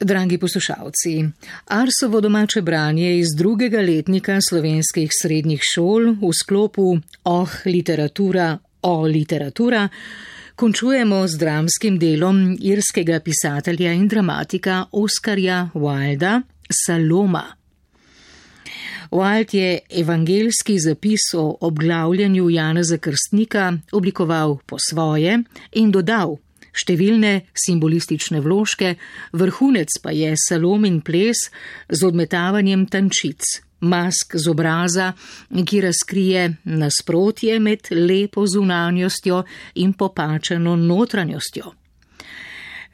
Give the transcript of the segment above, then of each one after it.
Dragi poslušalci, Arsovo domače branje iz drugega letnika slovenskih srednjih šol v sklopu Oh literatura, o literatura končujemo z dramskim delom irskega pisatelja in dramatika Oskarja Wilda Saloma. Wild je evangelski zapis o obglavljanju Janeza Krstnika oblikoval po svoje in dodal številne simbolistične vložke, vrhunec pa je salomin ples z odmetavanjem tančic, mask z obraza, ki razkrije nasprotje med lepo zunanjostjo in popačeno notranjostjo.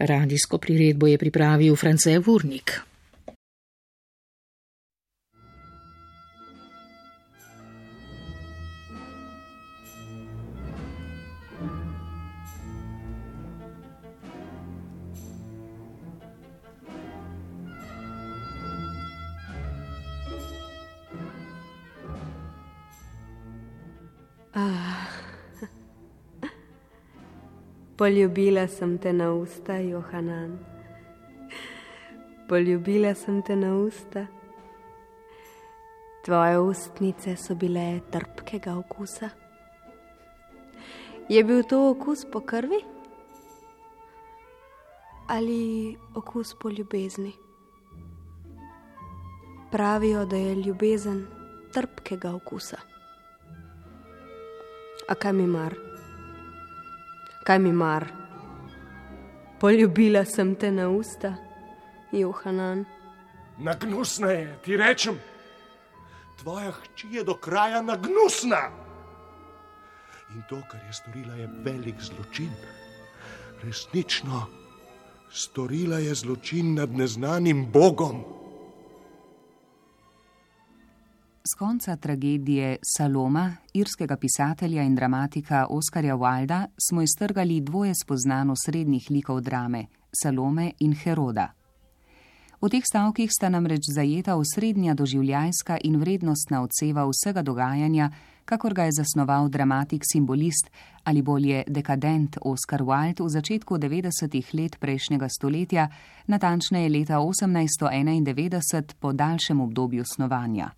Radijsko priredbo je pripravil France Vurnik. Ah. Poljubila sem te na usta, Johanan. Poljubila sem te na usta. Tvoje ustnice so bile trpkega okusa. Je bil to okus po krvi ali okus po ljubezni? Pravijo, da je ljubezen trpkega okusa. A kaj mi mar? Kaj mi mar? Poljubila sem te na usta, Johanan. Nagnusna je, ti rečem. Tvoja hči je do kraja nagnusna. In to, kar je storila, je velik zločin. Resnično, storila je zločin nad neznanim Bogom. Z konca tragedije Saloma, irskega pisatelja in dramatika Oskarja Wilda, smo iztrgali dvoje spoznano srednjih likov drame: Salome in Heroda. V teh stavkih sta namreč zajeta osrednja doživljajska in vrednostna odseva vsega dogajanja, kakor ga je zasnoval dramatik simbolist ali bolje dekadent Oskar Wilde v začetku 90-ih let prejšnjega stoletja, natančneje leta 1891 po daljšem obdobju snovanja.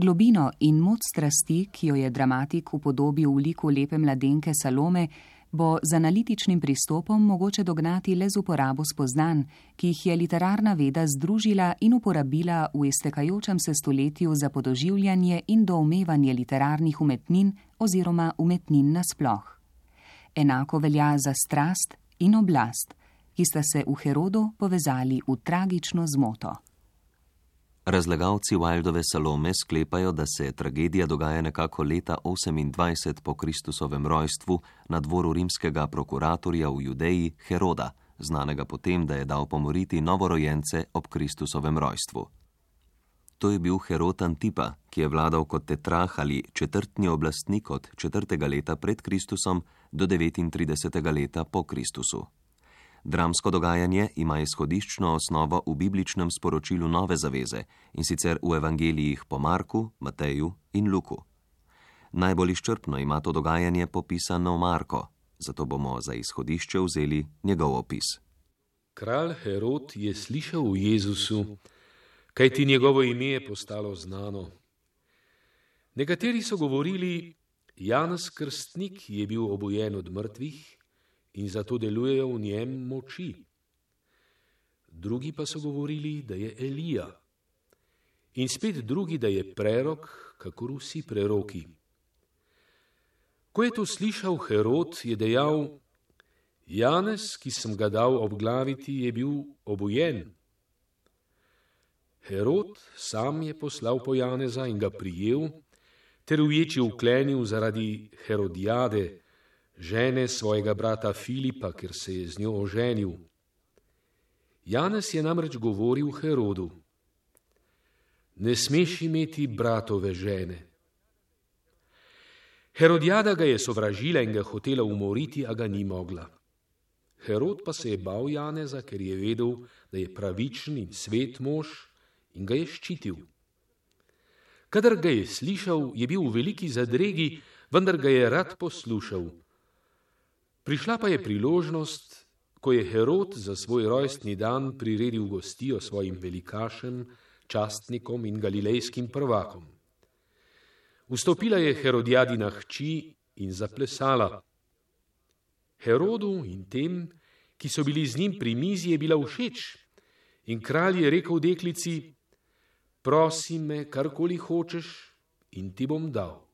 Globino in moč strasti, ki jo je dramatik upodobil v liku lepe mladenke Salome, bo z analitičnim pristopom mogoče dognati le z uporabo spoznanj, ki jih je literarna veda združila in uporabila v iztekajočem se stoletju za podoživljanje in doumevanje literarnih umetnin oziroma umetnin nasploh. Enako velja za strast in oblast, ki sta se v Herodu povezali v tragično zmoto. Razlagalci Wildove Salome sklepajo, da se tragedija dogaja nekako leta 28 po Kristusovem rojstvu na dvoru rimskega prokuratorja v Judeji Heroda, znanega potem, da je dal pomoriti novorojence ob Kristusovem rojstvu. To je bil Herod Antipa, ki je vladal kot tetrah ali četrtni oblastnik od četrtega leta pred Kristusom do 39. leta po Kristusu. Dramsko dogajanje ima izhodiščno osnovo v bibličnem sporočilu Nove zaveze in sicer v evangelijih po Marku, Mateju in Luku. Najbolj izčrpno ima to dogajanje popisano Marko, zato bomo za izhodišče vzeli njegov opis. Kralj Herod je slišal o Jezusu, kaj ti njegovo ime je postalo znano. Nekateri so govorili, Janus Krstnik je bil obojen od mrtvih in zato delujejo v njem moči. Drugi pa so govorili, da je Elija. In spet drugi, da je prerok, kakor vsi preroki. Ko je to slišal Herod, je dejal: Janez, ki sem ga dal obglaviti, je bil obojen. Herod sam je poslal po Janeza in ga prijel, ter v ječi uklenil zaradi Herodijade, žene svojega brata Filipa, ker se je z njo oženil. Janez je namreč govoril Herodu: Ne smeš imeti bratove žene. Herodijada ga je sovražila in ga hotela umoriti, a ga ni mogla. Herod pa se je bal Janeza, ker je vedel, da je pravičen in svet mož in ga je ščitil. Kadar ga je slišal, je bil v veliki zadregi, vendar ga je rad poslušal. Prišla pa je priložnost, ko je Herod za svoj rojstni dan priredil gostijo svojim velikašem, častnikom in galilejskim prvakom. Vstopila je Herodijadina hči in zaplesala. Herodu in tem, ki so bili z njim pri mizi, je bila všeč in kralj je rekel deklici: Prosi me, karkoli hočeš, in ti bom dal.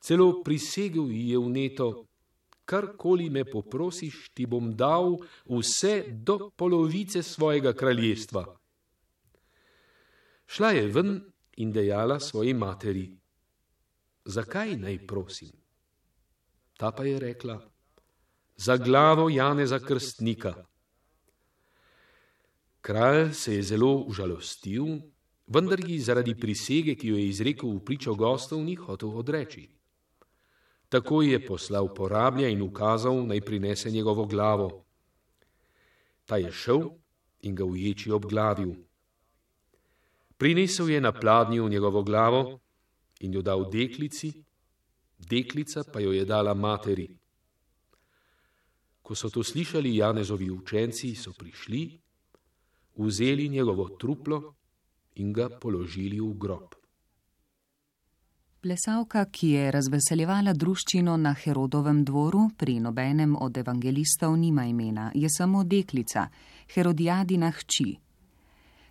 Celo prisegel ji je vneto: Karkoli me poprosiš, ti bom dal vse do polovice svojega kraljestva. Šla je ven in dejala svoji materi: Zakaj naj prosim? Ta pa je rekla: Za glavo Janeza Krstnika. Kralj se je zelo užalostil, vendar ji zaradi prisege, ki jo je izrekel v pričo gostov, ni hotel odreči. Tako je poslal porablja in ukazal, naj prinese njegovo glavo. Ta je šel in ga uječi obglavil. Prinesel je na pladnju njegovo glavo in jo dal deklici, deklica pa jo je dala materi. Ko so to slišali Janezovi učenci, so prišli, vzeli njegovo truplo in ga položili v grob. Plesavka, ki je razveseljevala druščino na Herodovem dvoru, pri nobenem od evangelistov nima imena, je samo deklica, Herodijadina hči.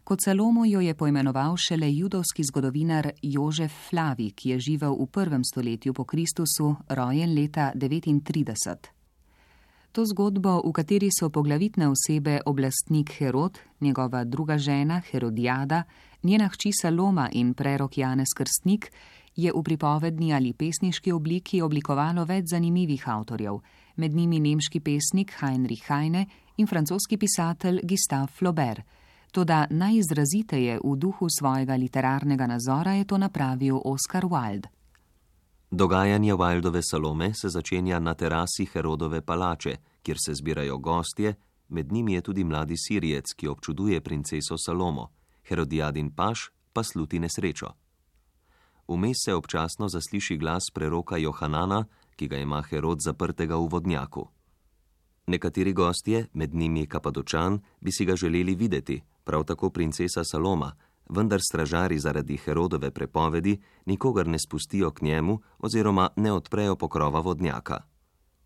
Kot Salomo jo je poimenoval šele judovski zgodovinar Jožef Flavi, ki je živel v prvem stoletju po Kristusu, rojen leta 39. To zgodbo, v kateri so poglavitne osebe oblastnik Herod, njegova druga žena Herodijada, njena hči Saloma in prerok Janez Krstnik, je v pripovedni ali pesniški obliki oblikovalo več zanimivih avtorjev, med njimi nemški pesnik Heinrich Heine in francoski pisatelj Gustave Flaubert. Toda najizraziteje v duhu svojega literarnega nazora je to napravil Oscar Wilde. Dogajanje Wildove Salome se začenja na terasi Herodove palače, kjer se zbirajo gostje, med njimi je tudi mladi Sirijec, ki občuduje princeso Salomo, Herodijadin paš pa sluti nesrečo. Vmes se občasno zasliši glas preroka Johanana, ki ga ima Herod zaprtega v vodnjaku. Nekateri gostje, med njimi Kapadočan, bi si ga želeli videti, prav tako princesa Saloma, vendar stražari zaradi Herodove prepovedi nikogar ne spustijo k njemu oziroma ne odprejo pokrova vodnjaka.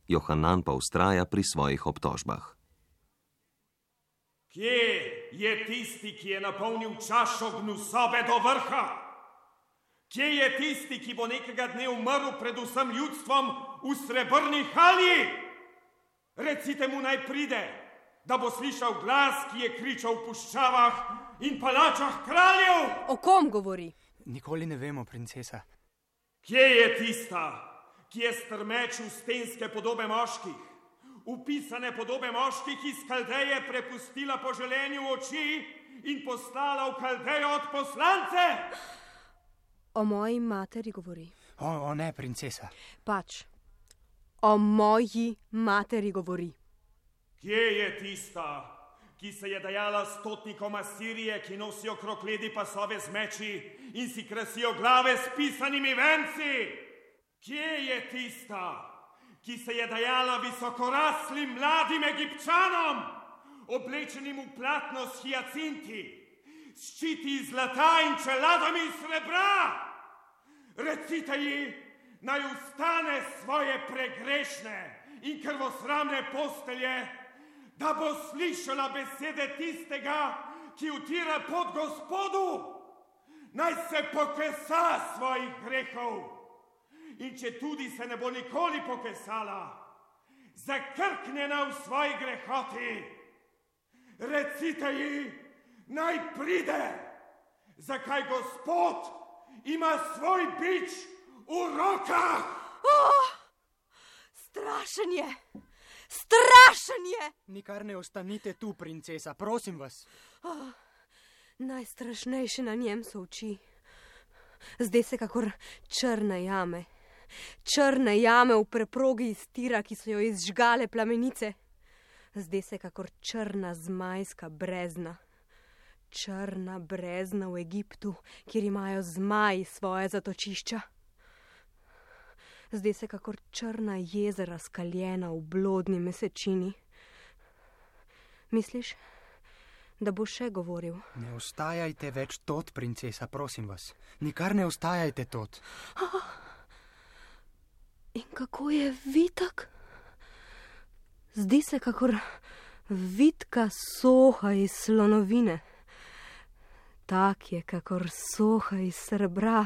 Johanan pa ustraja pri svojih obtožbah. Kje je tisti, ki je napolnil čašo gnusobe do vrha? Kje je tisti, ki bo nekega dne umrl pred vsem ljudstvom v srebrni halji? Recite mu naj pride, da bo slišal glas, ki je kričal v puščavah in palačah kraljev. O kom govori? Nikoli ne vemo, princesa. Kje je tista, ki je strmečil stenske podobe moških, upisane podobe moških iz Kaldeje prepustila po želenju oči in poslala v Kaldejo od poslance? O moji materi govori. O, o ne, princesa. Pač, o moji materi govori. Kje je tista, ki se je dajala stotnikom Asirije, ki nosijo krokledi pasove z meči in si krasijo glave s pisanimi venci? Kje je tista, ki se je dajala visokoraslim mladim egipčanom, oblečenim v platno s hiacinti, ščiti iz zlata in čeladami iz srebra? Recite ji, naj ustane svoje pregrešne in krvosramne postelje, da bo slišala besede tistega, ki utira pod gospodu, naj se pokesa svojih grehov. In če tudi se ne bo nikoli pokesala, zakrknjena v svoji grehoti, recite ji, naj pride, zakaj gospod ima svoj bič v rokah. Oh, strašen je, strašen je. Nikar ne ostanite tu, princesa, prosim vas. Oh, najstrašnejše na njem so oči. Zdaj se kakor črne jame. Črne jame v preprogi iz tira, ki so jo izžgale plamenice. Zdaj se kakor črna zmajska brezna črna brezna v Egiptu, kjer imajo zmaji svoje zatočišča. Zdaj se kakor črna jezera skaljena v blodni mesečini. Misliš, da bo še govoril? Ne ostajajte več tot, princesa, prosim vas. Nikar ne ostajajte tot. In kako je vitek? Zdi se, kakor vitka soha iz slonovine. Tak je, kakor soha iz srebra.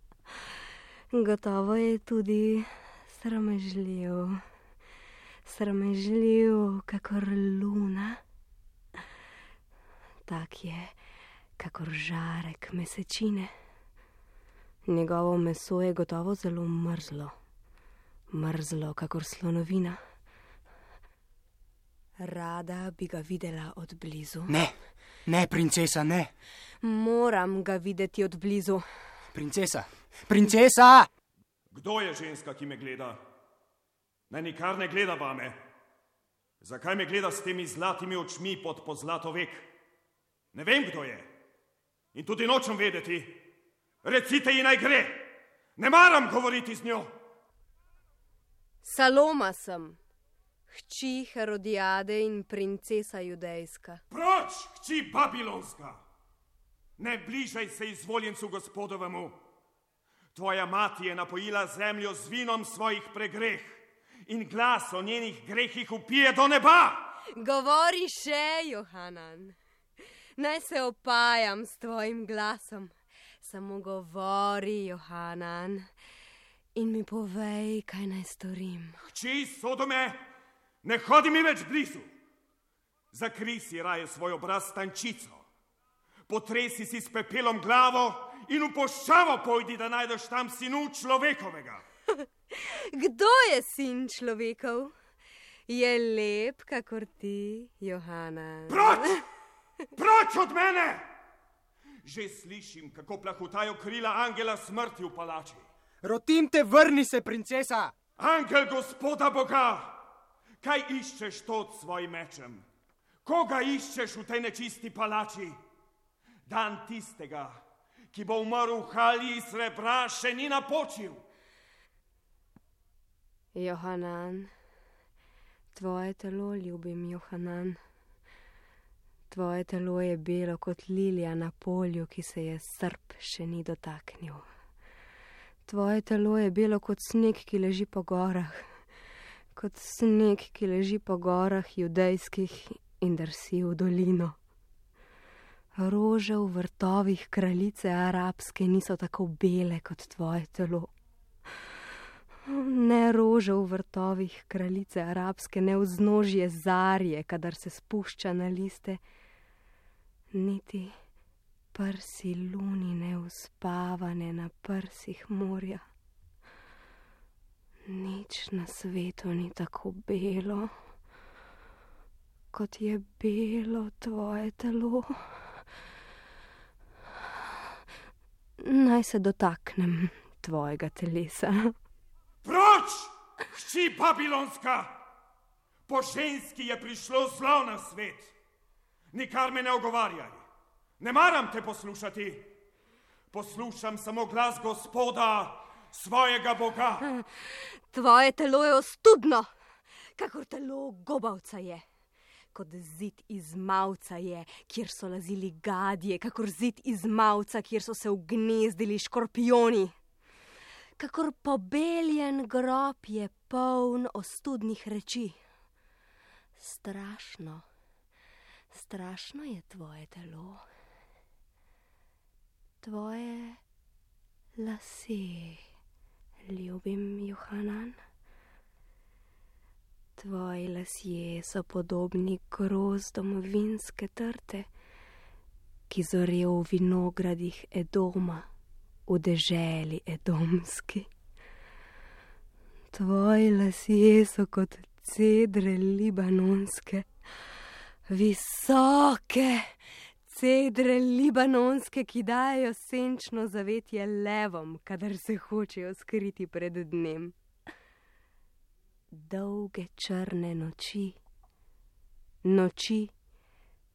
Gotovo je tudi sramežljiv, sramežljiv, kakor luna. Tak je, kakor žarek mesečine. Njegovo meso je gotovo zelo mrzlo, mrzlo, kakor slonovina. Rada bi ga videla od blizu. Ne, ne, princesa, ne. Moram ga videti od blizu. Princesa, princesa! Kdo je ženska, ki me gleda? Naj nikar ne gleda vame. Zakaj me gleda s temi zlatimi očmi pod pozlato vek? Ne vem, kdo je. In tudi nočem vedeti. Recite ji naj gre. Ne maram govoriti z njo. Saloma sem, hči Herodijade in princesa judejska. Proč, hči Babilonska! Ne bližaj se izvoljencu gospodovemu. Tvoja mati je napojila zemljo z vinom svojih pregreh in glas o njenih grehih upije do neba. Govori še, Johanan. Naj se opajam s tvojim glasom. Samo govori, Johanan, in mi povej, kaj naj storim. Hči Sodome, ne hodi mi več blizu. Zakri si raje svoj obraz tančico. Potresi si s pepelom glavo in v poščavo pojdi, da najdeš tam sinu človekovega. Kdo je sin človekov? Je lep, kakor ti, Johana. Proč! Proč od mene! Že slišim, kako plahutajo krila angela smrti v palači. Rotim te, vrni se, princesa! Angel gospoda Boga, kaj iščeš tot svojim mečem? Koga iščeš v tej nečisti palači? Dan tistega, ki bo umrl v halji srebra, še ni napočil. Johanan, tvoje telo ljubim, Johanan. Tvoje telo je belo kot lilija na polju, ki se je srp še ni dotaknil. Tvoje telo je belo kot sneg, ki leži po gorah, kot sneg, ki leži po gorah judejskih in drsi v dolino. Rože v vrtovih kraljice arabske niso tako bele kot tvoje telo. Ne rože v vrtovih kraljice arabske, ne vznožje zarje, kadar se spušča na liste, niti prsi lunine uspavane na prsih morja. Nič na svetu ni tako belo, kot je belo tvoje telo. Naj se dotaknem tvojega telesa. Proč, hči Babilonska! Po ženski je prišlo zlo na svet. Nikar me ne ogovarjaj. Ne maram te poslušati. Poslušam samo glas gospoda, svojega Boga. Tvoje telo je ostudno, kakor telo gobavca je. Kot zid iz mavca je, kjer so lazili gadje, kakor zid iz mavca, kjer so se ugnezdili škorpioni. Kakor pobeljen grob je poln ostudnih reči. Strašno, strašno je tvoje telo. Tvoje lase, ljubim Johanan. Tvoji lasje so podobni grozdom vinske trte, ki zorejo v vinogradih Edoma, v deželi Edomski. Tvoji lasje so kot cedre libanonske, visoke cedre libanonske, ki dajo senčno zavetje levom, kadar se hočejo skriti pred dnem. Dolge črne noči, noči,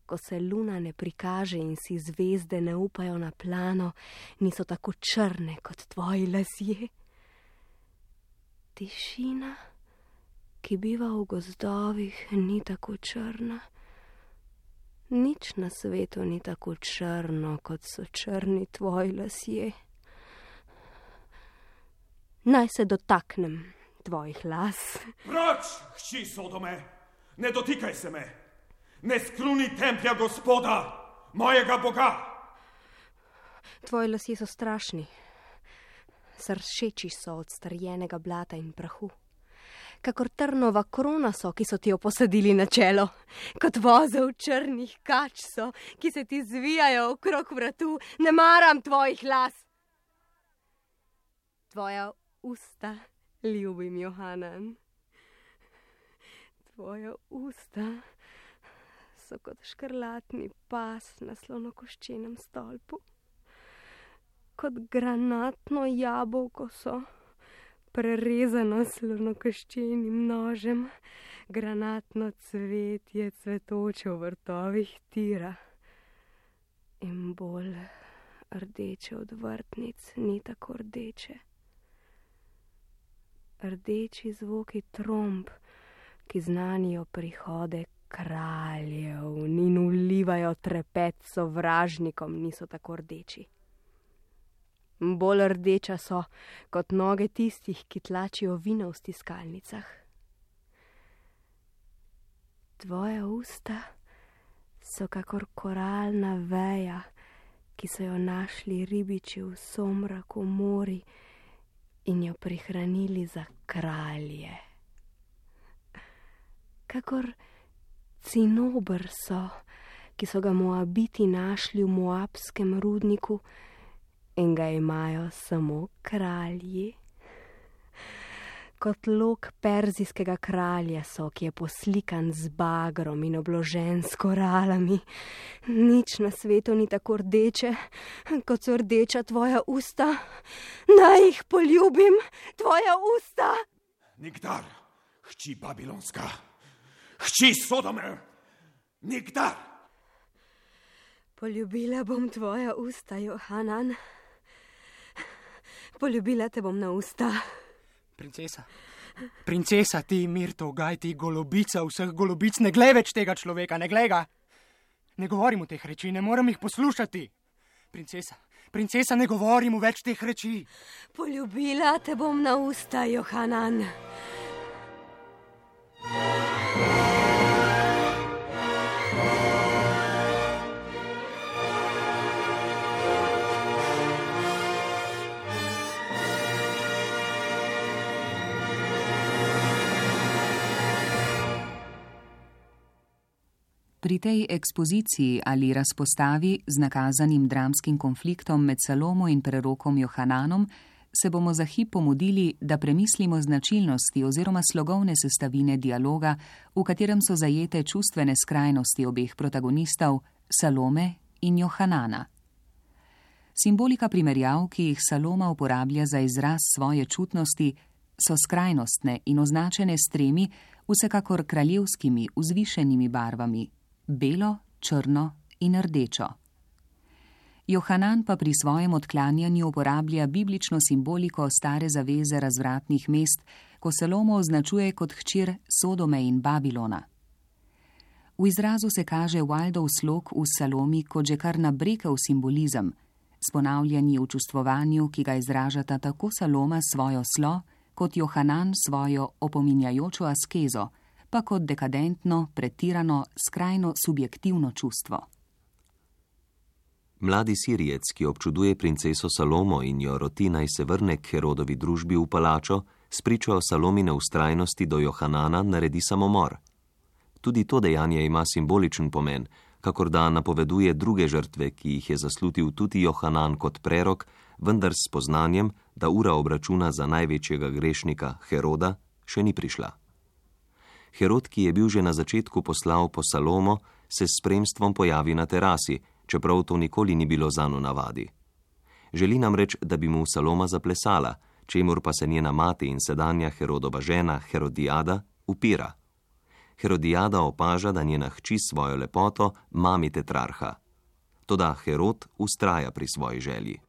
ko se luna ne prikaže in si zvezde ne upajo na plano, niso tako črne kot tvoji lasje. Tišina, ki biva v gozdovih, ni tako črna. Nič na svetu ni tako črno, kot so črni tvoji lasje. Naj se dotaknem tvojih las. Proč, hči Sodome, ne dotikaj se me, ne skruni templja gospoda, mojega Boga. Tvoji lasje so strašni, sršeči so od starjenega blata in prahu. Kakor trnova krona so, ki so ti jo posadili na čelo, kot voze v črnih kač so, ki se ti zvijajo okrog vratu, ne maram tvojih las. Tvoja usta, ljubim Johanan. Tvoja usta so kot škrlatni pas na slonokoščenem stolpu kot granatno jabolko so, prerezano slonokoščenim nožem, granatno cvetje cvetoče v vrtovih tira. In bolj rdeče od vrtnic ni tako rdeče. Rdeči zvoki tromb, ki znanijo prihode kraljev in ulivajo trepet sovražnikom, niso tako rdeči bolj rdeča so kot noge tistih, ki tlačijo vino v stiskalnicah. Tvoja usta so kakor koralna veja, ki so jo našli ribiči v somraku mori in jo prihranili za kralje. Kakor cinobr so, ki so ga moabiti našli v moabskem rudniku, in ga imajo samo kralji. Kot lok perzijskega kralja so, ki je poslikan z bagrom in obložen s koralami. Nič na svetu ni tako rdeče, kot so rdeča tvoja usta. Naj jih poljubim, tvoja usta. Nikdar, hči Babilonska, hči Sodome, nikdar. Poljubila bom tvoja usta, Johanan. Poljubila te bom na usta. Princesa, princesa, ti Mirto, gaj ti golobica vseh golobic, ne glej več tega človeka, ne glej ga. Ne govorim o teh reči, ne morem jih poslušati. Princesa, princesa, ne govorim več teh reči. Poljubila te bom na usta, Johanan. Pri tej ekspoziciji ali razpostavi z nakazanim dramskim konfliktom med Salomo in prerokom Johananom se bomo za hip pomudili, da premislimo značilnosti oziroma slogovne sestavine dialoga, v katerem so zajete čustvene skrajnosti obeh protagonistov, Salome in Johanana. Simbolika primerjav, ki jih Saloma uporablja za izraz svoje čutnosti, so skrajnostne in označene s tremi, vsekakor kraljevskimi, vzvišenimi barvami, belo, črno in rdečo. Johanan pa pri svojem odklanjanju uporablja biblično simboliko stare zaveze razvratnih mest, ko Salomo označuje kot hčir Sodome in Babilona. V izrazu se kaže Waldov slog v Salomi kot že kar nabrekel simbolizem, s ponavljanji v čustvovanju, ki ga izražata tako Saloma svojo slo, kot Johanan svojo opominjajočo askezo, pa kot dekadentno, pretirano, skrajno subjektivno čustvo. Mladi Sirijec, ki občuduje princeso Salomo in jo roti naj se vrne k Herodovi družbi v palačo, spričo Salomine ustrajnosti do Johanana naredi samomor. Tudi to dejanje ima simboličen pomen, kakor da napoveduje druge žrtve, ki jih je zaslutil tudi Johanan kot prerok, vendar s poznanjem, da ura obračuna za največjega grešnika Heroda še ni prišla. Herod, ki je bil že na začetku poslal po Salomo, se s spremstvom pojavi na terasi, čeprav to nikoli ni bilo zano navadi. Želi nam reč, da bi mu Saloma zaplesala, čemur pa se njena mati in sedanja Herodova žena Herodijada upira. Herodijada opaža, da njena hči svojo lepoto mami tetrarha. Toda Herod ustraja pri svoji želji.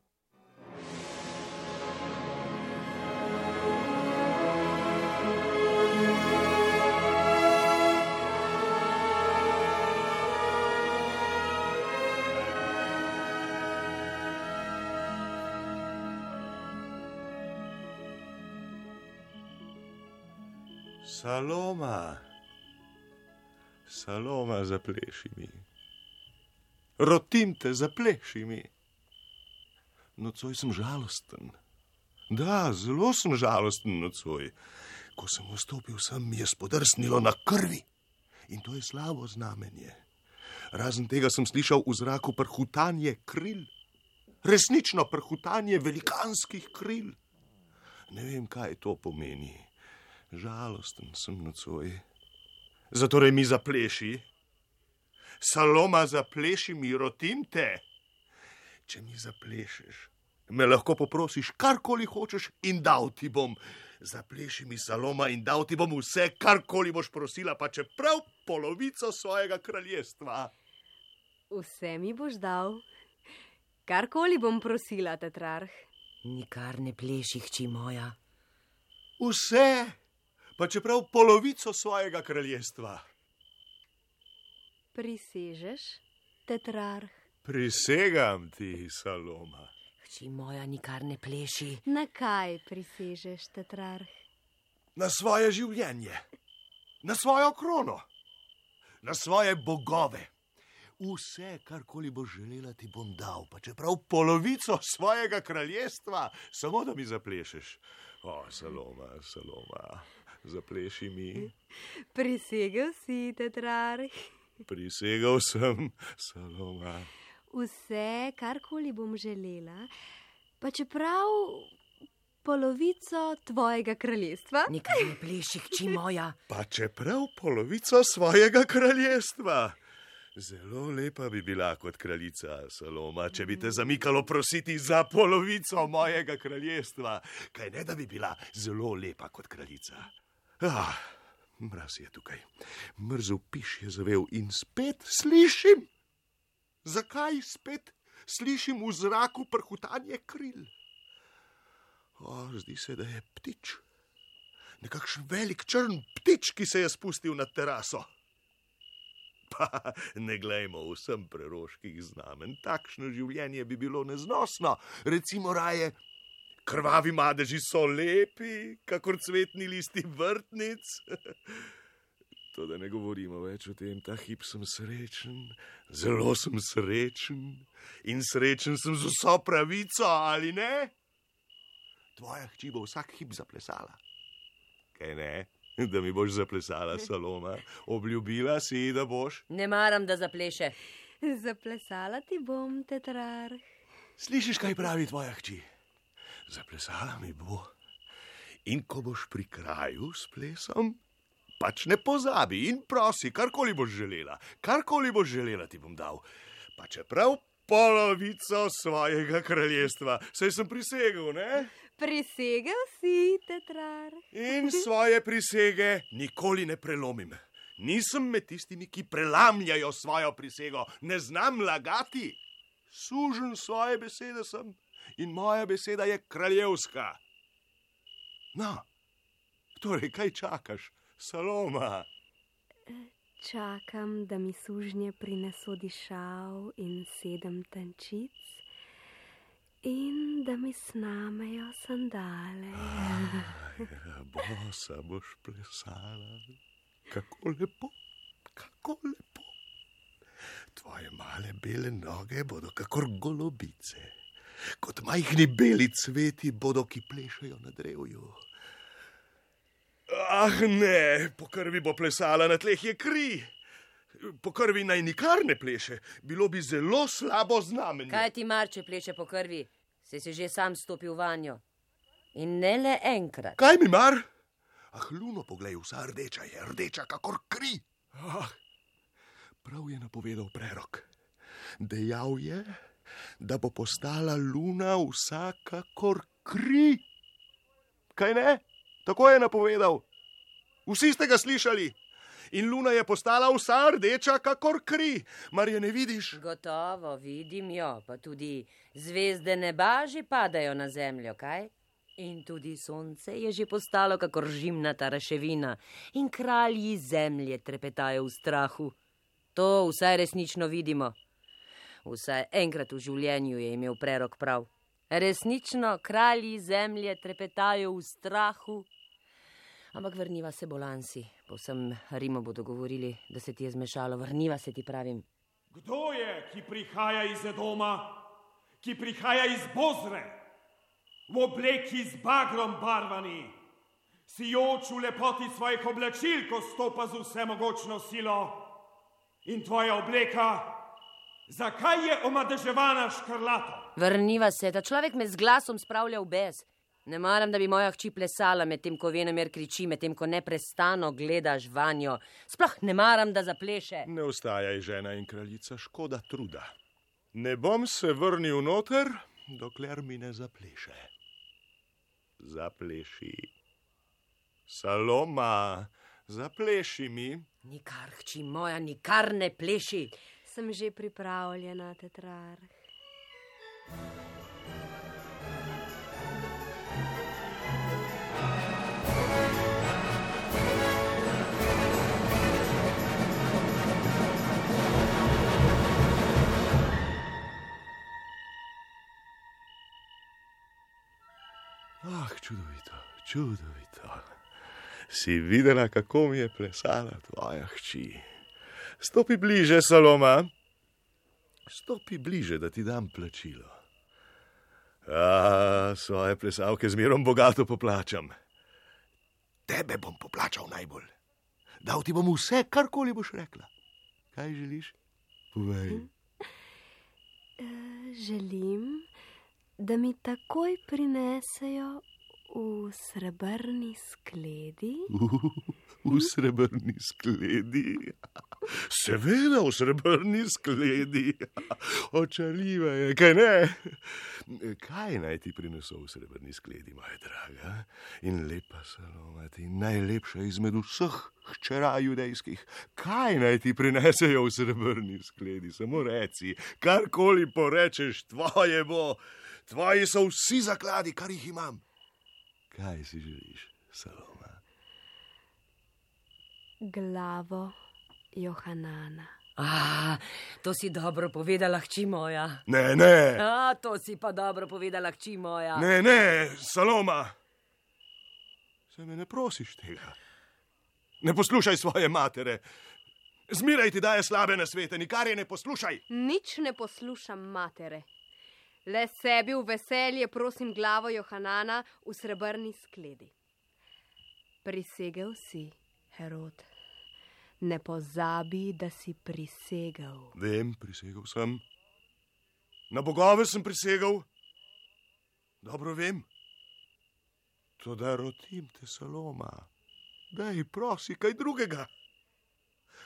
Saloma, saloma, zapleši mi. Rotim te, zapleši mi. Nocoj sem žalosten. Da, zelo sem žalosten nocoj. Ko sem vstopil sem, mi je spodrsnilo na krvi. In to je slabo znamenje. Razen tega sem slišal v zraku prhutanje kril. Resnično prhutanje velikanskih kril. Ne vem, kaj to pomeni. Žalosten sem nocoj. Zatorej mi zapleši. Saloma zapleši mi, rotim te. Če mi zaplešeš, me lahko poprosiš karkoli hočeš in dal ti bom. Zapleši mi saloma in dal ti bom vse, karkoli boš prosila, pa čeprav polovico svojega kraljestva. Vse mi boš dal, karkoli bom prosila, tetrarh. Nikar ne pleši, hči moja. Vse, pa čeprav polovico svojega kraljestva. Prisežeš, tetrarh. Prisegam ti, saloma. Hči moja, nikar ne pleši. Na kaj prisežeš, tetrarh? Na svoje življenje, na svojo krono, na svoje bogove. Vse, karkoli boš želela, ti bom dal, pa čeprav polovico svojega kraljestva, samo da mi zaplešeš. O, saloma, saloma, zapleši mi. Prisegel si, tetrarh. Prisegel sem, saloma. Vse, karkoli bom želela, pa čeprav polovico tvojega kraljestva. Nikar ne pleši, hči moja. Pa čeprav polovico svojega kraljestva. Zelo lepa bi bila kot kraljica Saloma, če bi te zamikalo prositi za polovico mojega kraljestva. Kaj ne, da bi bila zelo lepa kot kraljica. Ah, mraz je tukaj, mrzel piš je zavel in spet slišim. Zakaj spet slišim v zraku prhutanje kril? O, zdi se, da je ptič. Nekakšen velik črn ptič, ki se je spustil na teraso. Pa ne glejmo vsem preroških znamen, takšno življenje bi bilo neznosno. Recimo raje, krvavi madeži so lepi, kakor cvetni listi vrtnic. To, da ne govorimo več o tem, ta hip sem srečen, zelo sem srečen in srečen sem z vso pravico, ali ne? Tvoja hči bo vsak hip zaplesala. Kaj ne? Da mi boš zaplesala, Saloma. Obljubila si, da boš. Ne maram, da zapleše. Zaplesala ti bom, tetrarh. Slišiš, kaj pravi tvoja hči? Zaplesala mi bo. In ko boš pri kraju s plesom, pač ne pozabi in prosi, karkoli boš želela, karkoli boš želela, ti bom dal. Pa čeprav polovico svojega kraljestva, saj sem prisegel, ne? Prisegel si, tetrarh. In svoje prisege nikoli ne prelomim. Nisem med tistimi, ki prelamljajo svojo prisego, ne znam lagati. Sužen svoje besede sem in moja beseda je kraljevska. No, torej, kaj čakaš, Saloma? Čakam, da mi sužnje prineso dišav in sedem tančic in da mi snamejo sandale. Ja, bosa boš plesala, kako lepo, kako lepo. Tvoje male bele noge bodo kakor golobice, kot majhni beli cveti bodo, ki plešajo na drevju. Ah, ne, po krvi bo plesala, na tleh je kri. Po krvi naj nikar ne pleše, bilo bi zelo slabo znamenje. Kaj ti mar, če pleše po krvi? Si si že sam stopil vanjo. In ne le enkrat. Kaj mi mar? Ah, luno, poglej, vsa rdeča je, rdeča kakor kri. Ah, prav je napovedal prerok. Dejal je, da bo postala luna vsa kakor kri. Kaj ne? Tako je napovedal. Vsi ste ga slišali. In luna je postala vsa rdeča, kakor kri, mar je ne vidiš? Gotovo vidim jo, pa tudi zvezde neba že padajo na zemljo, kaj? In tudi sonce je že postalo kakor žimnata raševina, in kralji zemlje trepetajo v strahu. To vsaj resnično vidimo. Vsaj enkrat v življenju je imel prerok prav. Resnično kralji zemlje trepetajo v strahu. Ampak vrniva se bolansi. Po vsem Rimu bodo govorili, da se ti je zmešalo. Vrniva se ti pravim. Kdo je, ki prihaja iz doma, ki prihaja iz Bozre, v obleki z bagrom barvani, sijoč v lepoti svojih oblačil, ko stopa z vsemogočno silo in tvoja obleka, zakaj je omadeževana škrlato? Vrniva se, ta človek me z glasom spravlja v bes. Ne maram, da bi moja hči plesala medtem, ko venemer kriči, medtem, ko neprestano gledaš vanjo. Sploh ne maram, da zapleše. Ne ustajaj, žena in kraljica, škoda truda. Ne bom se vrnil noter, dokler mi ne zapleše. Zapleši. Saloma, zapleši mi. Nikar, hči moja, nikar ne pleši. Sem že pripravljena, tetrarh. Ah, čudovito, čudovito. Si videla, kako mi je plesala tvoja hči. Stopi bliže, Saloma. Stopi bliže, da ti dam plačilo. A, svoje plesalke zmerom bogato poplačam. Tebe bom poplačal najbolj. Dal ti bom vse, karkoli boš rekla. Kaj želiš? Povej. Uh, želim, da mi takoj prinesejo v srebrni skledi. V srebrni skledi. Seveda v srebrni skledi. Očarljiva je, kaj ne? Kaj naj ti prinesel v srebrni skledi, moja draga? In lepa saloma, ti najlepša izmed vseh hčera judejskih. Kaj naj ti prinesejo v srebrni skledi? Samo reci, karkoli porečeš, tvoje bo. Tvoji so vsi zakladi, kar jih imam. Kaj si želiš, Saloma? Glavo Johanana. A, to si dobro povedala, hči moja. Ne, ne. A, to si pa dobro povedala, hči moja. Ne, ne, Saloma. Se me ne prosiš tega. Ne poslušaj svoje matere. Zmiraj ti daje slabe na svete, nikar je ne poslušaj. Nič ne poslušam matere. Le sebi v veselje prosim glavo Johanana v srebrni skledi. Prisegel si, Herod. Ne pozabi, da si prisegel. Vem, prisegel sem. Na bogove sem prisegel. Dobro vem. To da rotim te saloma. Daj, prosi, kaj drugega.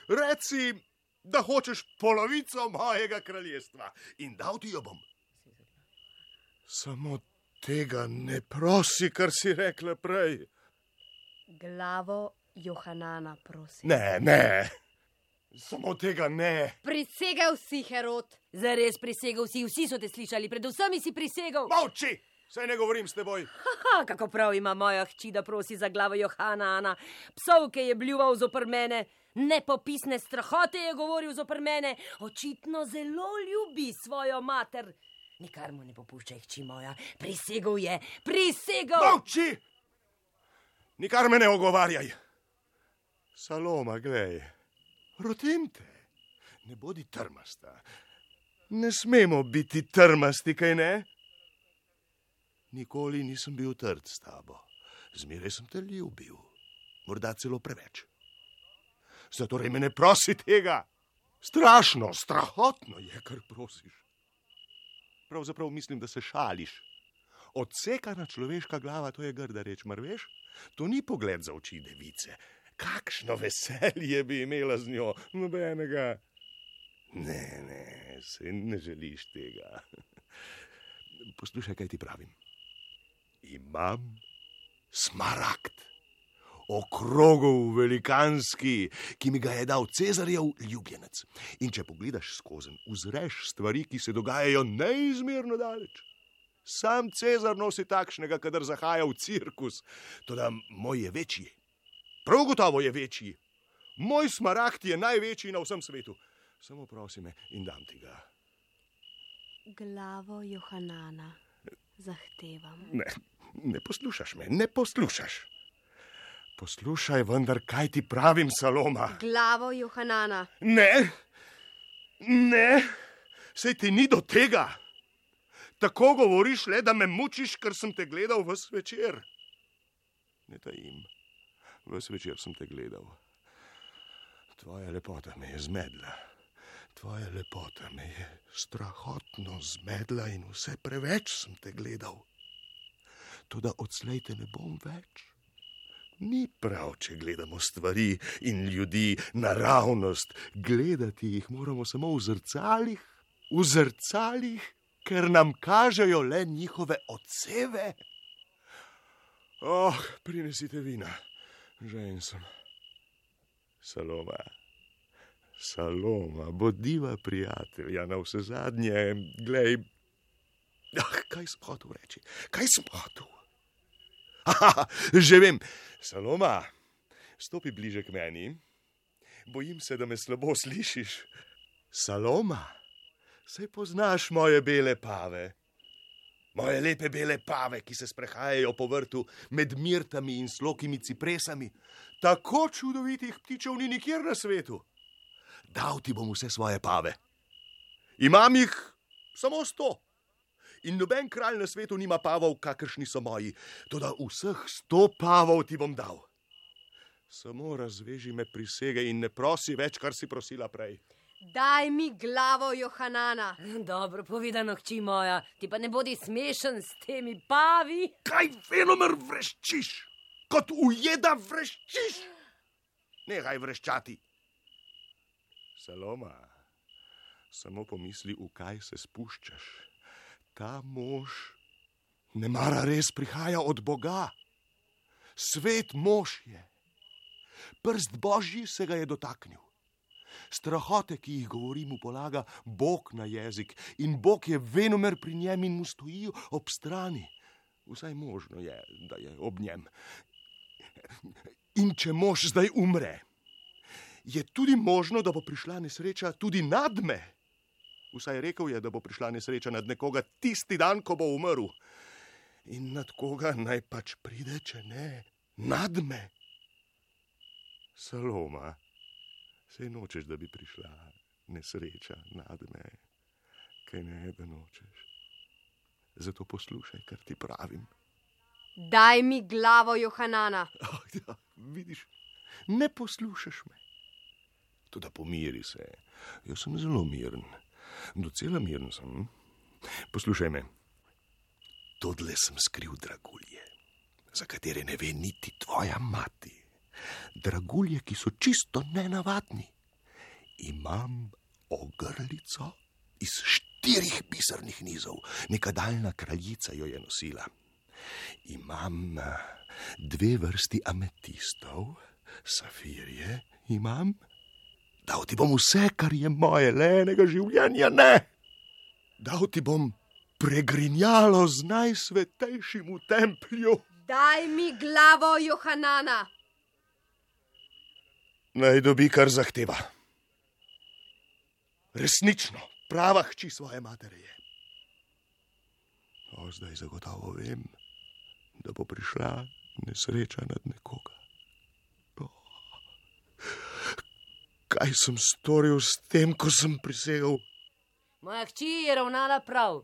Reci, da hočeš polovico mojega kraljestva in dal ti jo bom. Samo tega ne prosi, kar si rekla prej. Glavo Johanana, prosim. Ne, ne, samo tega ne. Prisegel si, Herod. Zares prisegel si, vsi so te slišali, predvsem si prisegel. Molči, saj ne govorim s teboj. Haha, kako prav ima moja hči, da prosi za glavo Johana, psovke je bljuval zopr mene. Nepopisne strahote je govoril zopr mene, očitno zelo ljubi svojo mater. Nikar mu ne popuščaj, hči moja, prisegel je, prisegel. Molči! Nikar me ne ogovarjaj. Saloma, glej, rotim te, ne bodi trmasta. Ne smemo biti trmasti, kaj ne? Nikoli nisem bil trd s tabo, zmeraj sem te ljubil, morda celo preveč. Zato me ne prosi tega. Strašno, strahotno je, kar prosiš. Pravzaprav mislim, da se šališ. Odsekana človeška glava, to je grda reč, mar veš? To ni pogled za oči device. Kakšno veselje bi imela z njo, nobenega. Ne, ne, se ne želiš tega. Poslušaj, kaj ti pravim. Imam smaragd, okrogov velikanski, ki mi ga je dal Cezarjev ljubljenec. In če pogledaš skozi, uzreš stvari, ki se dogajajo neizmerno daleč. Sam Cezar nosi takšnega, kadar zahaja v cirkus, tudi moj je večji. Prav gotovo je večji. Moj smaragd je največji na vsem svetu. Samo prosi me in dam ti ga. Glavo Johanana zahtevam. Ne, ne poslušaš me, ne poslušaš. Poslušaj, vendar kaj ti pravim, Saloma. Glavo Johanana. Ne, ne, sej ti ni do tega. Tako govoriš le, da me mučiš, ker sem te gledal v večer. Ne tajim, v večer sem te gledal. Tvoja lepota me je zmedla. Tvoja lepota me je strahotno zmedla in vse preveč sem te gledal. Tudi odslej te ne bom več. Ni prav, če gledamo stvari in ljudi naravnost. Gledati jih moramo samo v zrcalih, v zrcalih, ker nam kažejo le njihove odseve. Oh, prinesite vina, že en sem. Saloma, Saloma, bodiva prijatelja, na vse zadnje, glej. Ah, kaj sem hotel reči? Kaj sem hotel? Aha, že vem, Saloma, stopi bliže k meni. Bojim se, da me slabo slišiš. Saloma, saj poznaš moje bele pave. Moje lepe bele pave, ki se sprehajajo po vrtu med mirtami in slokimi cipresami. Tako čudovitih ptičev ni nikjer na svetu. Dal ti bom vse svoje pave. Imam jih samo sto. In noben kralj na svetu nima pavov, kakršni so moji. Toda vseh sto pavov ti bom dal. Samo razveži me prisege in ne prosi več, kar si prosila prej. Daj mi glavo Johanana. Dobro povedano, hči moja, ti pa ne bodi smešen s temi pavi. Kaj venomer vreščiš, kot ujeda vreščiš? Nehaj vreščati. Saloma, samo pomisli, v kaj se spuščaš. Ta mož ne mara res prihaja od Boga. Svet mož je. Prst Božji se ga je dotaknil. Strahote, ki jih govori, mu polaga Bog na jezik in Bog je venomer pri njem in mu stoji ob strani. Vsaj možno je, da je ob njem. In če mož zdaj umre, je tudi možno, da bo prišla nesreča tudi nad me. Vsaj rekel je, da bo prišla nesreča nad nekoga tisti dan, ko bo umrl. In nad koga naj pač pride, če ne nad me. Saloma. Sej nočeš, da bi prišla nesreča nad me, kaj ne, da nočeš. Zato poslušaj, kar ti pravim. Daj mi glavo Johanana. Oh, ja, vidiš, ne poslušaš me. Tudi pomiri se. Jaz sem zelo miren, docela miren sem. Poslušaj me. Todle sem skril dragulje, za katere ne ve niti tvoja mati dragulje, ki so čisto nenavadni. Imam ogrlico iz štirih pisarnih nizov, neka daljna kraljica jo je nosila. Imam eh, dve vrsti ametistov, safirje imam. Dal ti bom vse, kar je moje, le enega življenja ne. Dal ti bom pregrinjalo z najsvetejšim v templju. Daj mi glavo Johanana naj dobi, kar zahteva. Resnično, prava hči svoje matere je. O, zdaj zagotovo vem, da bo prišla nesreča nad nekoga. O, kaj sem storil s tem, ko sem prisegel? Moja hči je ravnala prav,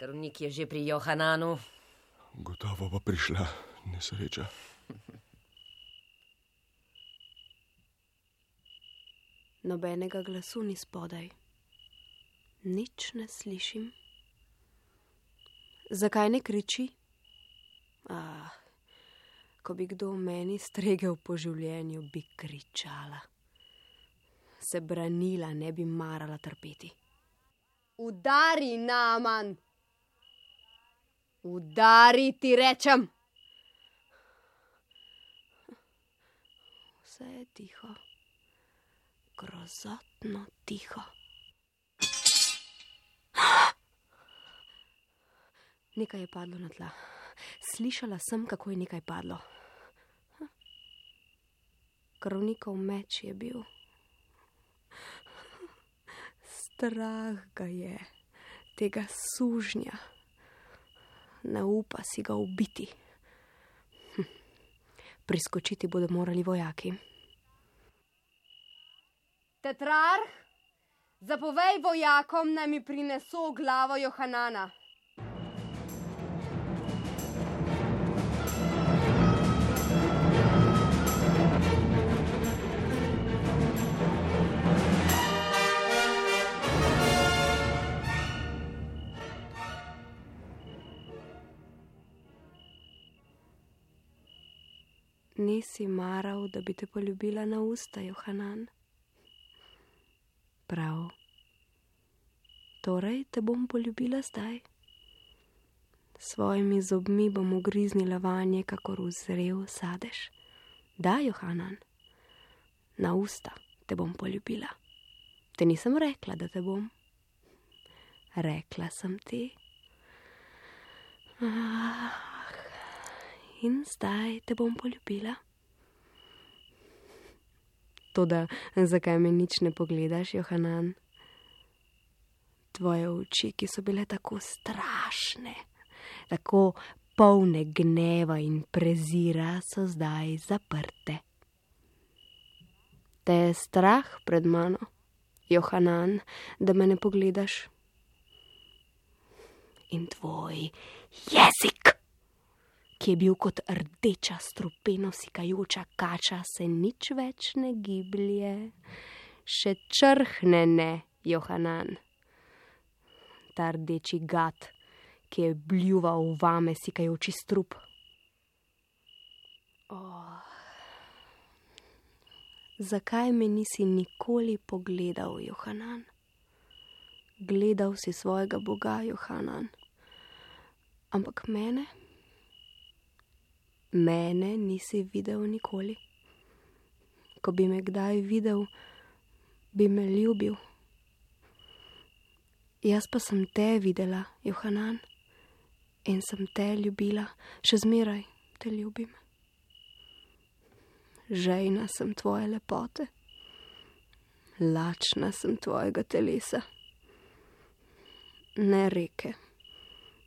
krvnik je že pri Johananu. Gotovo bo prišla nesreča. Nobenega glasu ni spodaj. Nič ne slišim. Zakaj ne kriči? Ah, ko bi kdo meni stregel po življenju, bi kričala. Se branila, ne bi marala trpeti. Udari, naman! Udari, ti rečem! Vse je tiho grozotno tiho. Nekaj je padlo na tla. Slišala sem, kako je nekaj padlo. Krvnikov meč je bil. Strah ga je, tega sužnja. Ne upa si ga ubiti. Hm. Priskočiti bodo morali vojaki. Tetrarh, zapovej vojakom, naj mi prineso glavo Johanana. Nisi maral, da bi te poljubila na usta, Johanan. Prav. Torej te bom poljubila zdaj. S svojimi zobmi bom ugriznila vanje, kakor vzrev sadež. Da, Johanan, na usta te bom poljubila. Te nisem rekla, da te bom. Rekla sem ti. Ah, in zdaj te bom poljubila. Toda zakaj me nič ne pogledaš, Johanan? Tvoje oči, ki so bile tako strašne, tako polne gneva in prezira, so zdaj zaprte. Te je strah pred mano, Johanan, da me ne pogledaš. In tvoj jezik ki je bil kot rdeča strupeno sikajoča kača, se nič več ne giblje, še črhne ne, Johanan. Ta rdeči gad, ki je bljuval v vame sikajoči strup. Oh. Zakaj me nisi nikoli pogledal, Johanan? Gledal si svojega Boga, Johanan. Ampak mene? Mene nisi videl nikoli. Ko bi me kdaj videl, bi me ljubil. Jaz pa sem te videla, Johanan, in sem te ljubila, še zmeraj te ljubim. Žejna sem tvoje lepote, lačna sem tvojega telesa. Ne reke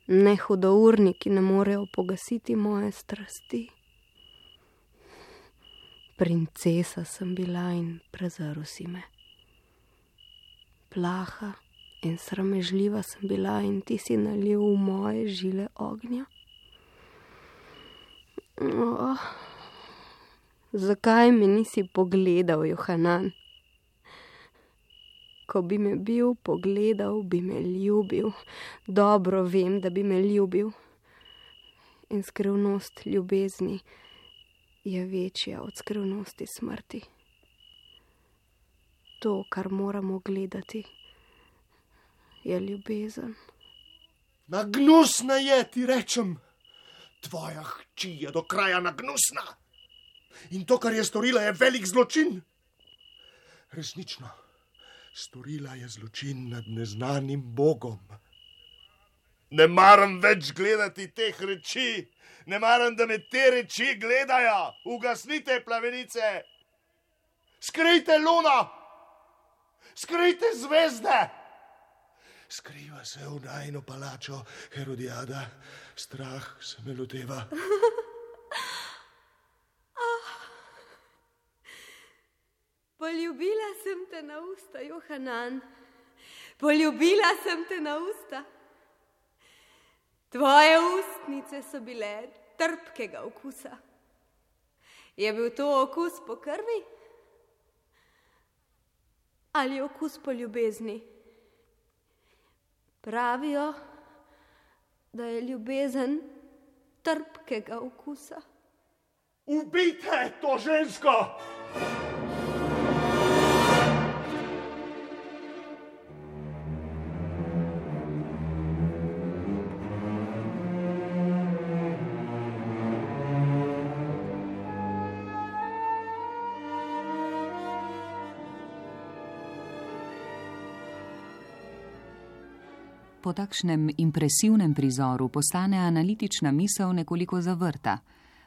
ne hudourniki ne morejo pogasiti moje strasti. Princesa sem bila in prezrl si me. Plaha in sramežljiva sem bila in ti si nalil v moje žile ognja. Oh, zakaj me nisi pogledal, Johanan? Ko bi me bil pogledal, bi me ljubil, dobro vem, da bi me ljubil. In skrivnost ljubezni je večja od skrivnosti smrti. To, kar moramo gledati, je ljubezen. Nagnusna je, ti rečem, tvoja hči je do kraja nagnusna. In to, kar je storila, je velik zločin. Resnično storila je zločin nad neznanim Bogom. Ne maram več gledati teh reči, ne maram, da me te reči gledajo. Ugasnite plavenice, skrijte luna, skrijte zvezde. Skriva se v najno palačo, Herodijada, strah se me loteva. Poljubila sem te na usta, Johanan, poljubila sem te na usta. Tvoje ustnice so bile trpkega okusa. Je bil to okus po krvi ali okus po ljubezni? Pravijo, da je ljubezen trpkega okusa. Ubite to žensko! Po takšnem impresivnem prizoru postane analitična misel nekoliko zavrta,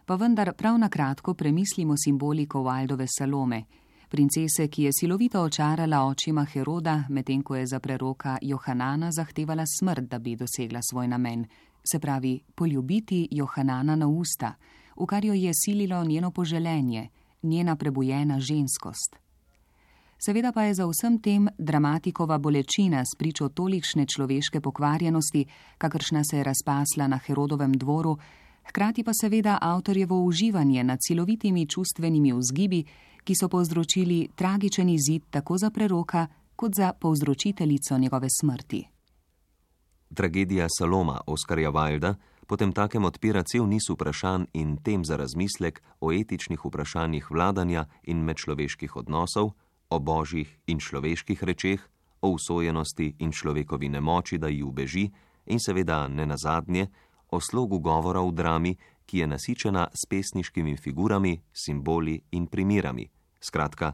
pa vendar prav na kratko premislimo simboliko Waldove Salome, princese, ki je silovito očarala očima Heroda, medtem ko je za preroka Johanana zahtevala smrt, da bi dosegla svoj namen, se pravi poljubiti Johanana na usta, v kar jo je sililo njeno poželenje, njena prebujena ženskost. Seveda pa je za vsem tem dramatikova bolečina spričo tolikšne človeške pokvarjenosti, kakršna se je razpasla na Herodovem dvoru, hkrati pa seveda avtorjevo uživanje nad silovitimi čustvenimi vzgibi, ki so povzročili tragičen izid tako za preroka, kot za povzročiteljico njegove smrti. Tragedija Saloma Oskarja Wilda potem takem odpira cel niz vprašanj in tem za razmislek o etičnih vprašanjih vladanja in medčloveških odnosov, o božjih in človeških rečeh, o usojenosti in človekovi nemoči, da ji ubeži, in seveda ne nazadnje o slogu govora v drami, ki je nasičena s pesniškimi figurami, simboli in primirami. Skratka,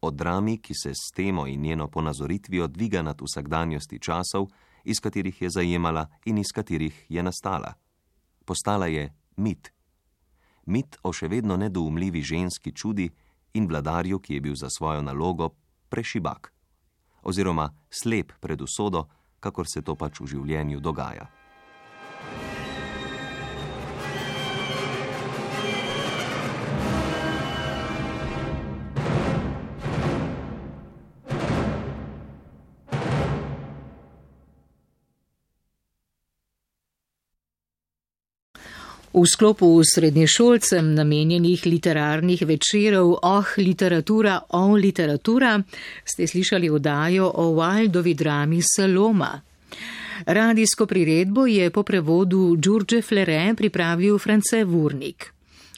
o drami, ki se s temo in njeno ponazoritvijo dviga nad vsakdanjosti časov, iz katerih je zajemala in iz katerih je nastala. Postala je mit. Mit o še vedno nedoumljivi ženski čudi in vladarju, ki je bil za svojo nalogo prešibak. Oziroma slep pred usodo, kakor se to pač v življenju dogaja. V sklopu srednješolcem namenjenih literarnih večerov Oh literatura, oh literatura ste slišali vdajo o Wildovi drami Saloma. Radijsko priredbo je po prevodu Đurđe Flere pripravil France Vurnik.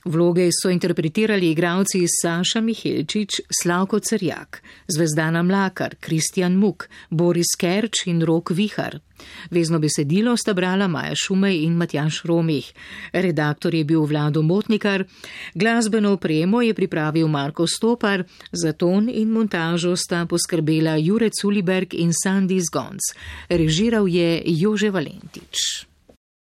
Vloge so interpretirali igralci Saša Mihilčič, Slavko Cerjak, Zvezdana Mlakar, Kristjan Muk, Boris Kerč in Rok Vihar. Vezno besedilo sta brala Maja Šumej in Matjaš Romih. Redaktor je bil Vlado Motnikar, glasbeno opremo je pripravil Marko Stopar, za ton in montažo sta poskrbela Jure Culiberg in Sandy Zgonc. Režiral je Jože Valentič.